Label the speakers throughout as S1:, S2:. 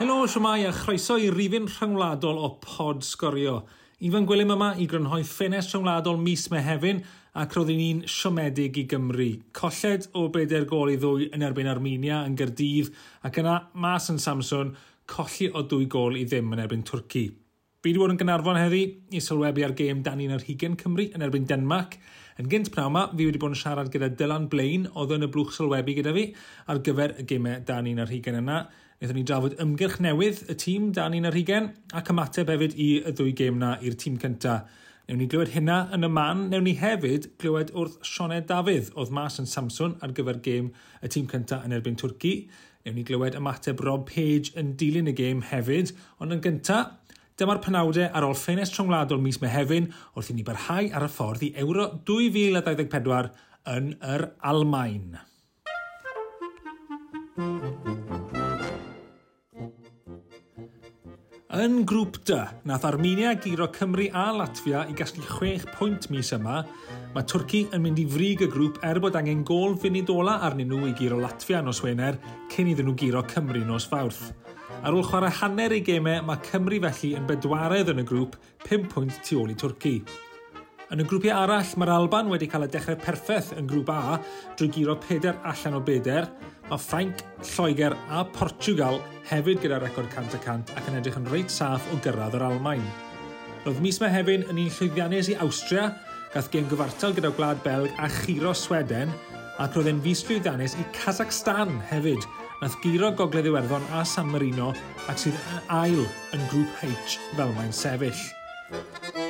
S1: Helo, siwmai a chroeso i rifin rhyngwladol o pod sgorio. Ifan Gwilym yma i grynhoi ffenest rhyngwladol mis Mehefin ac roeddwn ni'n siomedig i Gymru. Colled o bedair gol i ddwy yn erbyn Armenia yn Gyrdydd ac yna mas yn Samson colli o dwy gol i ddim yn erbyn Twrci. Fi wedi bod yn Gynarfon heddi i sylwebu ar gêm dan un ar hugen Cymru yn erbyn Denmark. Yn gynt pnawn yma, fi wedi bod yn siarad gyda Dylan Blain, oedd yn y blwch sylwebu gyda fi, ar gyfer y gymau dan un ar hugen yna Nethon ni drafod ymgyrch newydd y tîm dan un ar hugen ac ymateb hefyd i y ddwy gêm na i'r tîm cynta. Newn ni glywed hynna yn y man, newn ni hefyd glywed wrth Sioned Dafydd oedd mas yn Samson ar gyfer gêm y tîm cynta yn erbyn Twrci. Newn ni glywed ymateb Rob Page yn dilyn y gêm hefyd, ond yn gynta, Dyma'r penawdau ar ôl ffenest rhwngwladol mis Mehefin wrth i ni barhau ar y ffordd i Euro 2024 yn yr Almain. Yn grŵp D, nath Armenia giro Cymru a Latvia i gasglu 6 pwynt mis yma, mae Twrci yn mynd i frig y grŵp er bod angen gol funud ola arnyn nhw i giro Latvia nos Wener cyn iddyn nhw giro Cymru nos Fawrth. Ar ôl chwarae hanner ei gemau, mae Cymru felly yn bedwaredd yn y grŵp 5 pwynt tu ôl i Twrci. Yn y grwpiau arall, mae'r Alban wedi cael y dechrau perffaith yn grŵp A drwy giro 4 allan o 4. Mae Ffrainc, Lloegr a Portugal hefyd gyda record 100% ac yn edrych yn reit saff o gyrraedd yr Almain. Roedd mis Mehefin yn un llwyddiannus i Awstria, gath gen gyfartal gyda Gwlad Belg a chiro Sweden, ac roedd e'n fus llwyddiannus i Kazakhstan hefyd, nath giro gogledd Iwerddon a San Marino ac sydd yn ail yn grŵp H fel mae'n sefyll.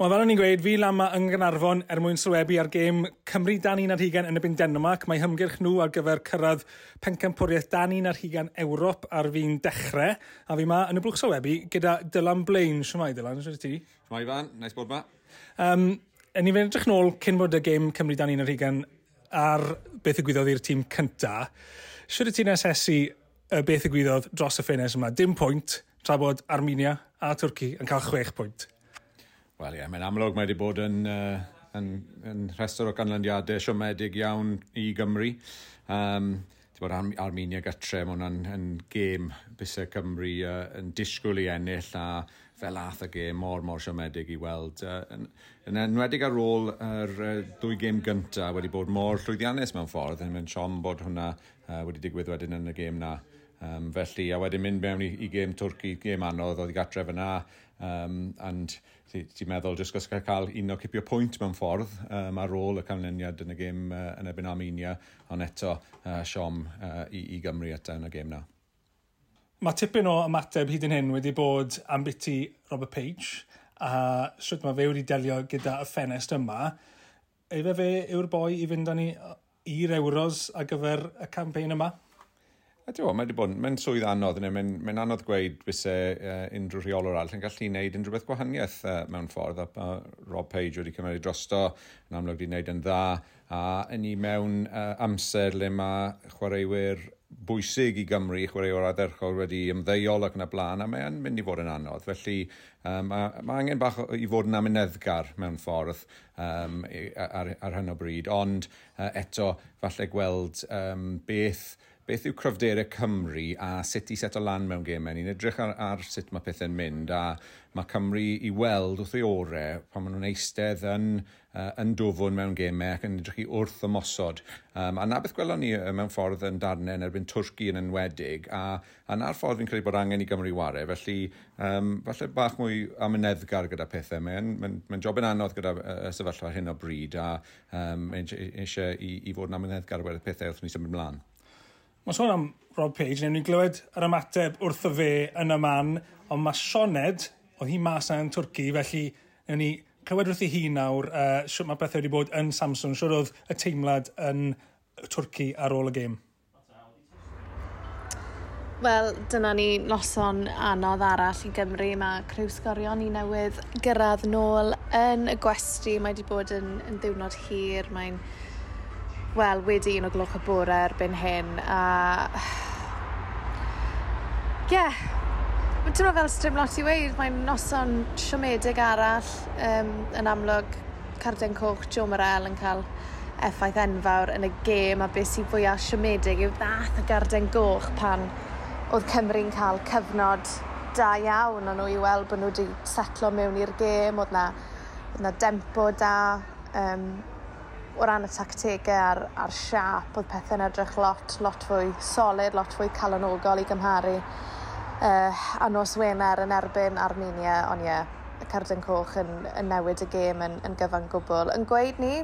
S1: Wel, fel o'n i'n gweud, fi lama yng Nghanarfon er mwyn sylwebu ar gêm Cymru dan un ar hugen yn y byn Denmark. Mae hymgyrch nhw ar gyfer cyrraedd pencampwriaeth dan un ar hugen Ewrop ar fi'n dechrau. A fi ma yn y blwch sylwebu gyda Dylan Blaen. Siwmai, Dylan, siwmai ti?
S2: Siwmai, Fan. nice bod ma.
S1: Um, yn i fynd edrych nôl cyn bod y gêm Cymru dan un ar hugen ar beth y gwyddoedd i'r tîm cynta. Siwr ti'n asesu y beth y gwyddoedd dros y ffenes yma? Dim pwynt, tra bod Armenia a Twrci yn cael chwech pwynt.
S2: Wel ie, yeah, mae'n amlwg mae wedi bod yn, uh, yn, yn rhestr o ganlyniadau siomedig iawn i Gymru. Um, bod Ar Armenia gytre, mae hwnna'n yn gêm busau Cymru uh, yn disgwyl i ennill a fel ath y gêm mor mor siomedig i weld. Uh, yn, yn enwedig ar ôl yr uh, dwy gêm gyntaf wedi bod mor llwyddiannus mewn ffordd, yn mynd siom bod hwnna uh, wedi digwydd wedyn yn y gêm na. Um, felly, a wedyn mynd mewn i, i gêm Twrci, gêm anodd, oedd i gatref yna, um, and ti'n ti meddwl jyst gos cael un o cipio pwynt mewn ffordd um, ar ôl y canlyniad yn y gêm uh, yn ebyn Armenia, ond eto uh, siom uh, i, i Gymru eto yn y gêm na.
S1: Mae tipyn o ymateb hyd yn hyn wedi bod am biti Robert Page a sut mae fe wedi delio gyda y ffenest yma. Efe fe yw'r boi i fynd â ni i'r Euros ar gyfer y campaign yma?
S2: A ti'n mae wedi bod, mae'n swydd anodd, mae'n mae anodd gweud fyse uh, unrhyw rheolwr arall yn gallu gwneud unrhyw beth gwahaniaeth uh, mewn ffordd, a uh, Rob Page wedi cymryd drosto, yn amlwg wedi gwneud yn dda, a yn i mewn uh, amser le mae chwaraewyr bwysig i Gymru, chwaraewyr adderchol wedi ymddeuol ac yn y blaen, a mae'n mynd i fod yn anodd. Felly um, mae mae angen bach i fod yn amyneddgar mewn ffordd um, ar, ar hyn o bryd, ond uh, eto falle gweld um, beth beth yw cryfderau Cymru a sut i set o lan mewn gemau. Ni'n edrych ar, ar sut mae pethau'n mynd a mae Cymru i weld wrth ei orau pan maen nhw'n eistedd yn, uh, yn dofwn mewn gemau ac yn edrych i wrth ymosod. Um, a na beth gwelwn ni mewn ffordd yn darnau yn erbyn Twrci yn enwedig a, a na'r ffordd fi'n credu bod angen i Gymru ware. Felly, um, falle bach mwy amyneddgar gyda pethau. Mae'n mae, mae job yn anodd gyda y sefyllfa hyn o bryd a um, eisiau i, i fod yn amyneddgar gyda pethau wrth ni symud ymlaen.
S1: Mae sôn am Rob Page, neu ni'n glywed yr ymateb wrth y fe yn y man, ond mae Sioned, oedd hi mas yn Twrci, felly newn ni clywed wrth i hi nawr, uh, siwr mae bethau wedi bod yn Samsung, siwr oedd y teimlad yn Twrci ar ôl y gêm.
S3: Wel, dyna ni noson anodd arall i Gymru. Mae Criw Sgorion i newydd gyrraedd nôl yn y gwesti. Mae wedi bod yn, yn ddiwrnod hir. Mae'n wel, wedi un o gloch y bore erbyn hyn, a... Ie, yeah. Ti'n meddwl fel Strym Lot i weid, mae'n noson siomedig arall um, yn amlwg Carden Coch, Joe Morel yn cael effaith enfawr yn y gêm a beth sy'n fwyaf siomedig yw ddath y Garden Goch pan oedd Cymru'n cael cyfnod da iawn o'n nhw i weld bod nhw wedi setlo mewn i'r gêm, oedd na, oedd na dempo da, um, o ran y tactegau a'r, ar siap, oedd pethau'n edrych lot, lot fwy solid, lot fwy calonogol i gymharu. Uh, a nos Wener yn erbyn Armenia, ond ie, yeah, y Cardyn Coch yn, yn newid y gêm yn, yn gyfan gwbl. Yn gweud ni,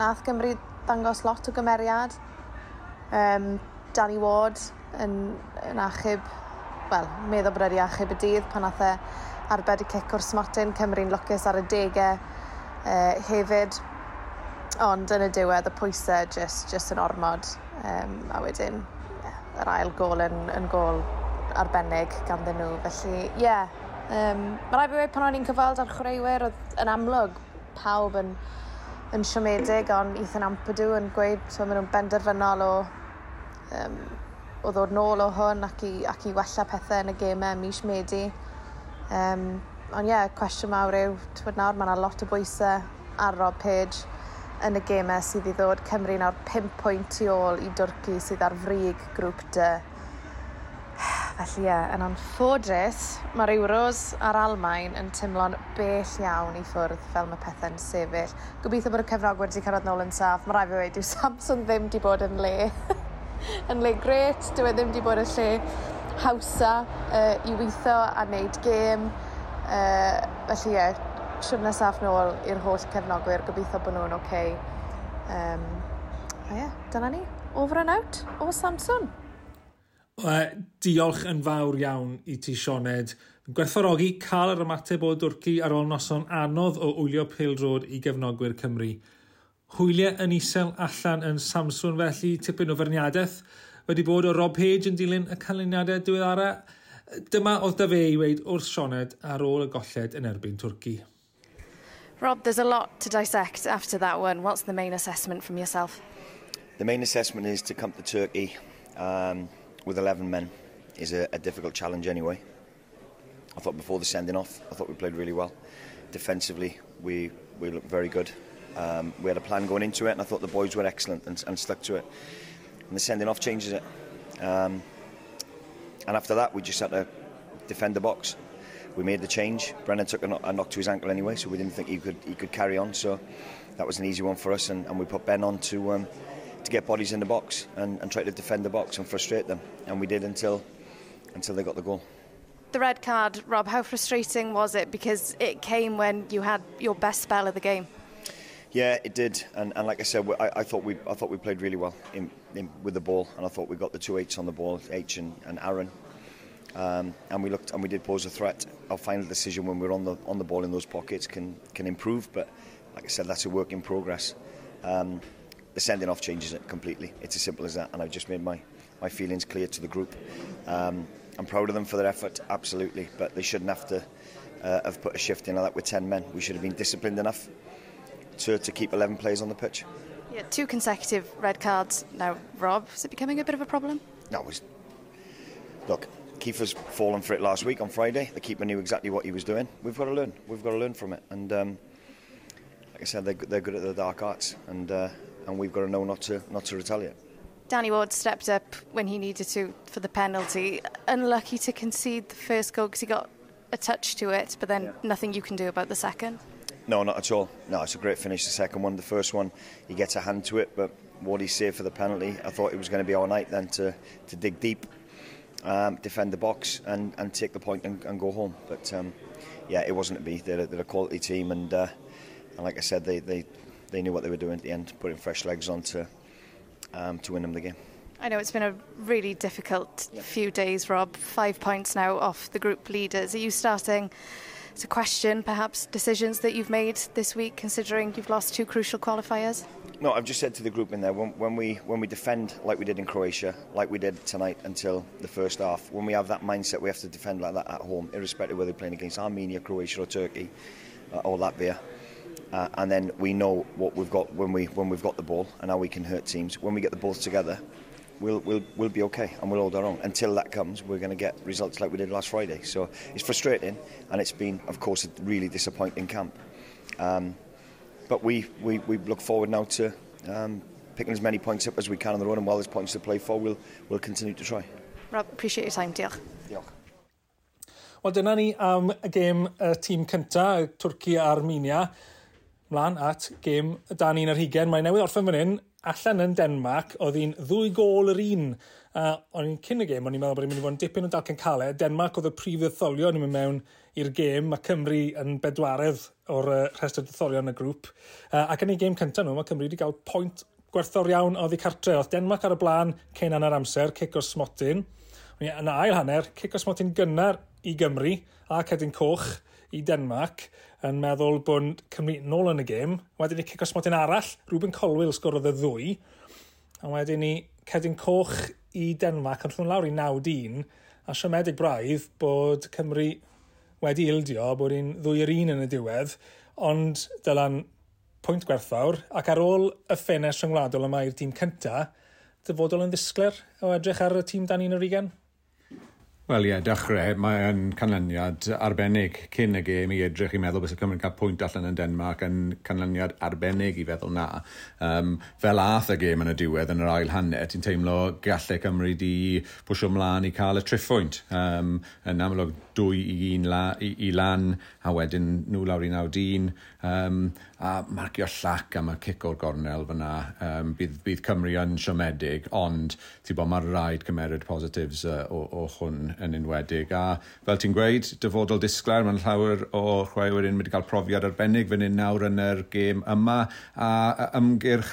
S3: nath Gymru ddangos lot o gymeriad. Um, Danny Ward yn, yn achub, wel, meddwl bod wedi achub y dydd pan nath e arbed y cic o'r smotyn Cymru'n lwcus ar y degau. Uh, hefyd, Ond yn y diwedd, y pwysau just, just yn ormod. Um, a wedyn, yeah, yr ail gol yn, yn gol arbennig ganddyn nhw. Felly, ie. Yeah, um, Mae rai fi wedi pan o'n i'n cyfald ar chwaraewyr oedd yn amlwg pawb yn, yn siomedig, ond Ethan Ampadw yn gweud so maen nhw'n benderfynol o, um, o ddod nôl o hwn ac i, ac i wella pethau yn y gemau mis Medi. Um, ond ie, yeah, cwestiwn mawr yw, twyd nawr, mae yna lot o bwysau ar Rob Page yn y gemau sydd i ddod Cymru nawr 5 pwynt tu ôl i dwrci sydd ar frig grŵp dy. Felly ie, yeah, yn anffodus, mae'r Euros a'r Almain yn tymlo'n bell iawn i ffwrdd fel mae pethau'n sefyll. Gobeithio bod y cyfrogwyr wedi cyrraedd nôl yn saff. Mae rai fi wedi, dyw Samson ddim wedi bod yn le. yn le gret, dyw e ddim wedi bod yn lle hawsa uh, i weithio a wneud gêm. Uh, felly ie, yeah, trip nesaf nôl i'r holl cefnogwyr, gobeithio bod nhw'n oce. Okay. Um, a ie, yeah, dyna ni. Over and out o Samson.
S1: Uh, diolch yn fawr iawn i ti Sioned. Gwerthorogi cael yr ymateb o dwrci ar ôl noson anodd o wylio pildrod i gefnogwyr Cymru. Hwyliau yn isel allan yn Samsung felly tipyn o ferniadaeth wedi bod o Rob Page yn dilyn y canlyniadau diweddara. Dyma oedd da fe i weid wrth Sioned ar ôl y golled yn erbyn Twrci.
S3: Rob, there's a lot to dissect after that one. What's the main assessment from yourself?
S4: The main assessment is to come to Turkey um, with 11 men is a, a difficult challenge anyway. I thought before the sending off, I thought we played really well. Defensively, we, we looked very good. Um, we had a plan going into it, and I thought the boys were excellent and, and stuck to it. And the sending off changes it. Um, and after that, we just had to defend the box. We made the change. Brennan took a, knock, a knock to his ankle anyway, so we didn't think he could he could carry on. So that was an easy one for us, and, and we put Ben on to um, to get bodies in the box and, and try to defend the box and frustrate them. And we did until until they got the goal.
S3: The red card, Rob, how frustrating was it? Because it came when you had your best spell of the game.
S4: Yeah, it did, and, and like I said, I, I thought we I thought we played really well in, in, with the ball, and I thought we got the two eights on the ball, H and, and Aaron, um, and we looked and we did pose a threat. Our final decision when we we're on the on the ball in those pockets can can improve, but like I said, that's a work in progress. Um, the sending off changes it completely. It's as simple as that, and I've just made my, my feelings clear to the group. Um, I'm proud of them for their effort, absolutely, but they shouldn't have to uh, have put a shift in like that with 10 men. We should have been disciplined enough to, to keep 11 players on the pitch.
S3: Yeah, two consecutive red cards. Now, Rob, is it becoming a bit of a problem?
S4: No, it was. Look, Kiefer's fallen for it last week on Friday. The keeper knew exactly what he was doing. We've got to learn. We've got to learn from it. And um, like I said, they're, they're good at the dark arts. And uh, and we've got to know not to not to retaliate.
S3: Danny Ward stepped up when he needed to for the penalty. Unlucky to concede the first goal because he got a touch to it, but then yeah. nothing you can do about the second.
S4: No, not at all. No, it's a great finish. The second one, the first one, he gets a hand to it, but what he saved for the penalty, I thought it was going to be our night then to, to dig deep, um, defend the box, and, and take the point and, and go home. But um, yeah, it wasn't to be. They're, they're a quality team, and, uh, and like I said, they, they they knew what they were doing at the end, putting fresh legs on to, um, to win them the game.
S3: I know it's been a really difficult yeah. few days, Rob. Five points now off the group leaders. Are you starting to question perhaps decisions that you've made this week, considering you've lost two crucial qualifiers?
S4: No, I've just said to the group in there when, when we when we defend like we did in Croatia, like we did tonight until the first half. When we have that mindset, we have to defend like that at home, irrespective whether we're playing against Armenia, Croatia, or Turkey, uh, or Latvia. uh, and then we know what we've got when we when we've got the ball and how we can hurt teams. When we get the balls together, we'll we'll we'll be okay and we'll hold our own. Until that comes, we're going to get results like we did last Friday. So it's frustrating, and it's been, of course, a really disappointing camp. Um, but we, we, we look forward now to um, picking as many points up as we can on the run, and while there's points to play for, we'll, we'll continue to try.
S3: Rob, appreciate your time. Diolch.
S4: Diolch.
S1: Wel, dyna ni am y gêm y tîm cyntaf, Twrci a Armenia mlaen at gêm dan un ar hugen. Mae newydd orffen fan hyn, allan yn Denmark, oedd hi'n ddwy gol yr un. Uh, o'n i'n cyn y gêm, o'n i'n meddwl bod i'n mynd i fod yn dipyn o dalcan calau. Denmark oedd y prif ddetholio yn mynd mewn i'r gêm. Mae Cymru yn bedwaredd o'r uh, rhestr ddetholion y grŵp. Uh, ac yn ei gêm cyntaf nhw, mae Cymru wedi cael pwynt gwerthor iawn oedd ei cartre. Oedd Denmark ar y blaen, cyn anna'r amser, cic o'r smotyn. Yn ail hanner, cic o'r smotyn gynnar i Gymru a Cedyn Coch i Denmark yn meddwl bod Cymru nôl yn y gêm. Wedyn ni cico smotyn arall, Ruben Colwell sgorodd y ddwy. A wedyn ni cedyn coch i Denmark yn rhwng lawr i 9-1 a siomedig braidd bod Cymru wedi ildio bod hi'n ddwy yr un yn y diwedd ond dylan pwynt gwerthfawr ac ar ôl y ffenest rhyngwladol yma i'r tîm cynta dyfodol yn ddisgler o edrych ar y tîm dan un yr ugen?
S2: Wel ie, yeah, dechrau, mae'n canlyniad arbennig cyn y gêm i edrych i meddwl bys y Cymru'n cael pwynt allan yn Denmark yn canlyniad arbennig i feddwl na. Um, fel ath y gêm yn y diwedd yn yr ail hanner, ti'n teimlo gallai Cymru di pwysio mlaen i cael y triffwynt. Um, yn amlwg dwy i un la, i, i lan, a wedyn nhw lawr i 9 dyn, Um, a marcio llac am y cic o'r gornel fyna. Um, bydd, bydd Cymru yn siomedig, ond ti'n bod mae'r rhaid cymeryd positives uh, o, o hwn yn unwedig. A fel ti'n gweud, dyfodol disglair, mae'n llawer o chwaiwyr yn wedi cael profiad arbennig fan hyn nawr yn yr gêm yma. A, a ymgyrch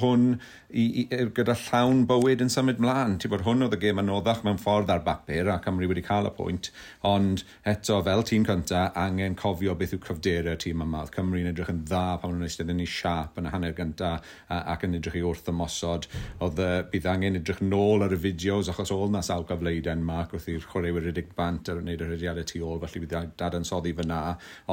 S2: hwn i, i, gyda llawn bywyd yn symud mlaen. Ti'n bod hwn oedd y gêm anoddach mewn ffordd ar bapur a Cymru wedi cael y pwynt, ond eto fel tîm cyntaf angen cofio beth yw cryfderau tîm yma. Cymru yn edrych yn dda pan nhw'n eistedd yn ei siap yn y hanner gyntaf ac yn edrych i wrth ymosod. Oedd bydd angen edrych nôl ar y fideos achos ôl na sawl cyfleid Denmark wrth i'r chwaraewyr Rydig Bant ar wneud yr hediadau tu ôl, felly bydd dadansoddi fyna.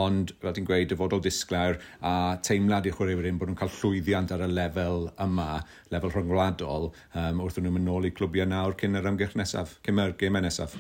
S2: Ond, fel ti'n gweud, dyfodol disglair a teimlad i'r chwaraewyr un bod nhw'n cael llwyddiant ar y lefel yma, lefel rhyngwladol, um, wrth nhw'n mynd nôl i clwbiau nawr cyn yr amgylch nesaf, cyn yr gemau nesaf.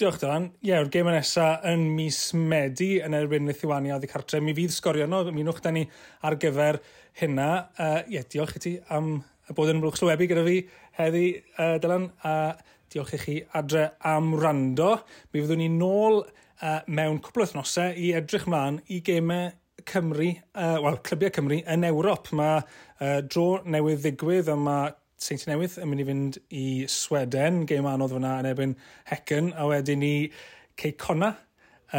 S1: Diolch, Dylan. Ie, yeah, o'r gêm nesa yn mis Medi yn erbyn Lithuania oedd y cartre. Mi fydd sgorio no, mi nwch da ni ar gyfer hynna. Ie, uh, yeah, diolch i ti am bod yn brwch slywebu gyda fi heddi, uh, Dylan. A uh, diolch i chi adre am rando. Mi fyddwn ni nôl uh, mewn cwbl o thnosau i edrych mlaen i gemau Cymru, uh, wel, clybiau Cymru yn Ewrop. Mae uh, dro newydd ddigwydd a mae Saint Newydd yn mynd i fynd i Sweden, gêm anodd fyna yn ebyn Hecyn, a wedyn ni Ceicona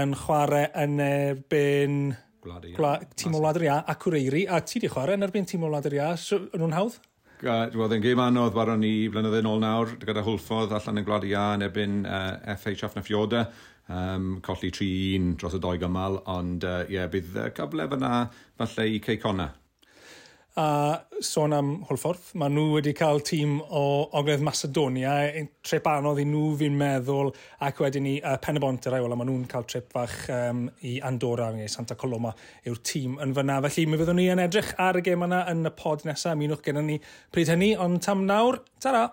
S1: yn chwarae yn erbyn Gwlad Gla, tîm o Wlad Ia a Cwreiri, a ti di chwarae yn erbyn tîm o Wlad Ia, so, nhw'n hawdd?
S2: Roedd yn gêm anodd baron ni flynyddoedd ôl nawr gyda hwlffodd allan yn Gwlad Ia yn ebyn uh, FH Afna Fioda um, colli 3-1 dros y doi gymal, ond uh, yeah, bydd uh, cyfle fyna falle i Ceicona
S1: a sôn am Hwlffordd. Mae nhw wedi cael tîm o Ogledd Macedonia, trip anodd i nhw fi'n meddwl, ac wedyn ni uh, Pen y Bont yr ail, a nhw'n cael trip fach um, i Andorra neu Santa Coloma yw'r tîm yn fyna. Felly mi fyddwn ni yn edrych ar y gem yna yn y pod nesaf, minwch gyda ni pryd hynny, ond tam nawr, tara!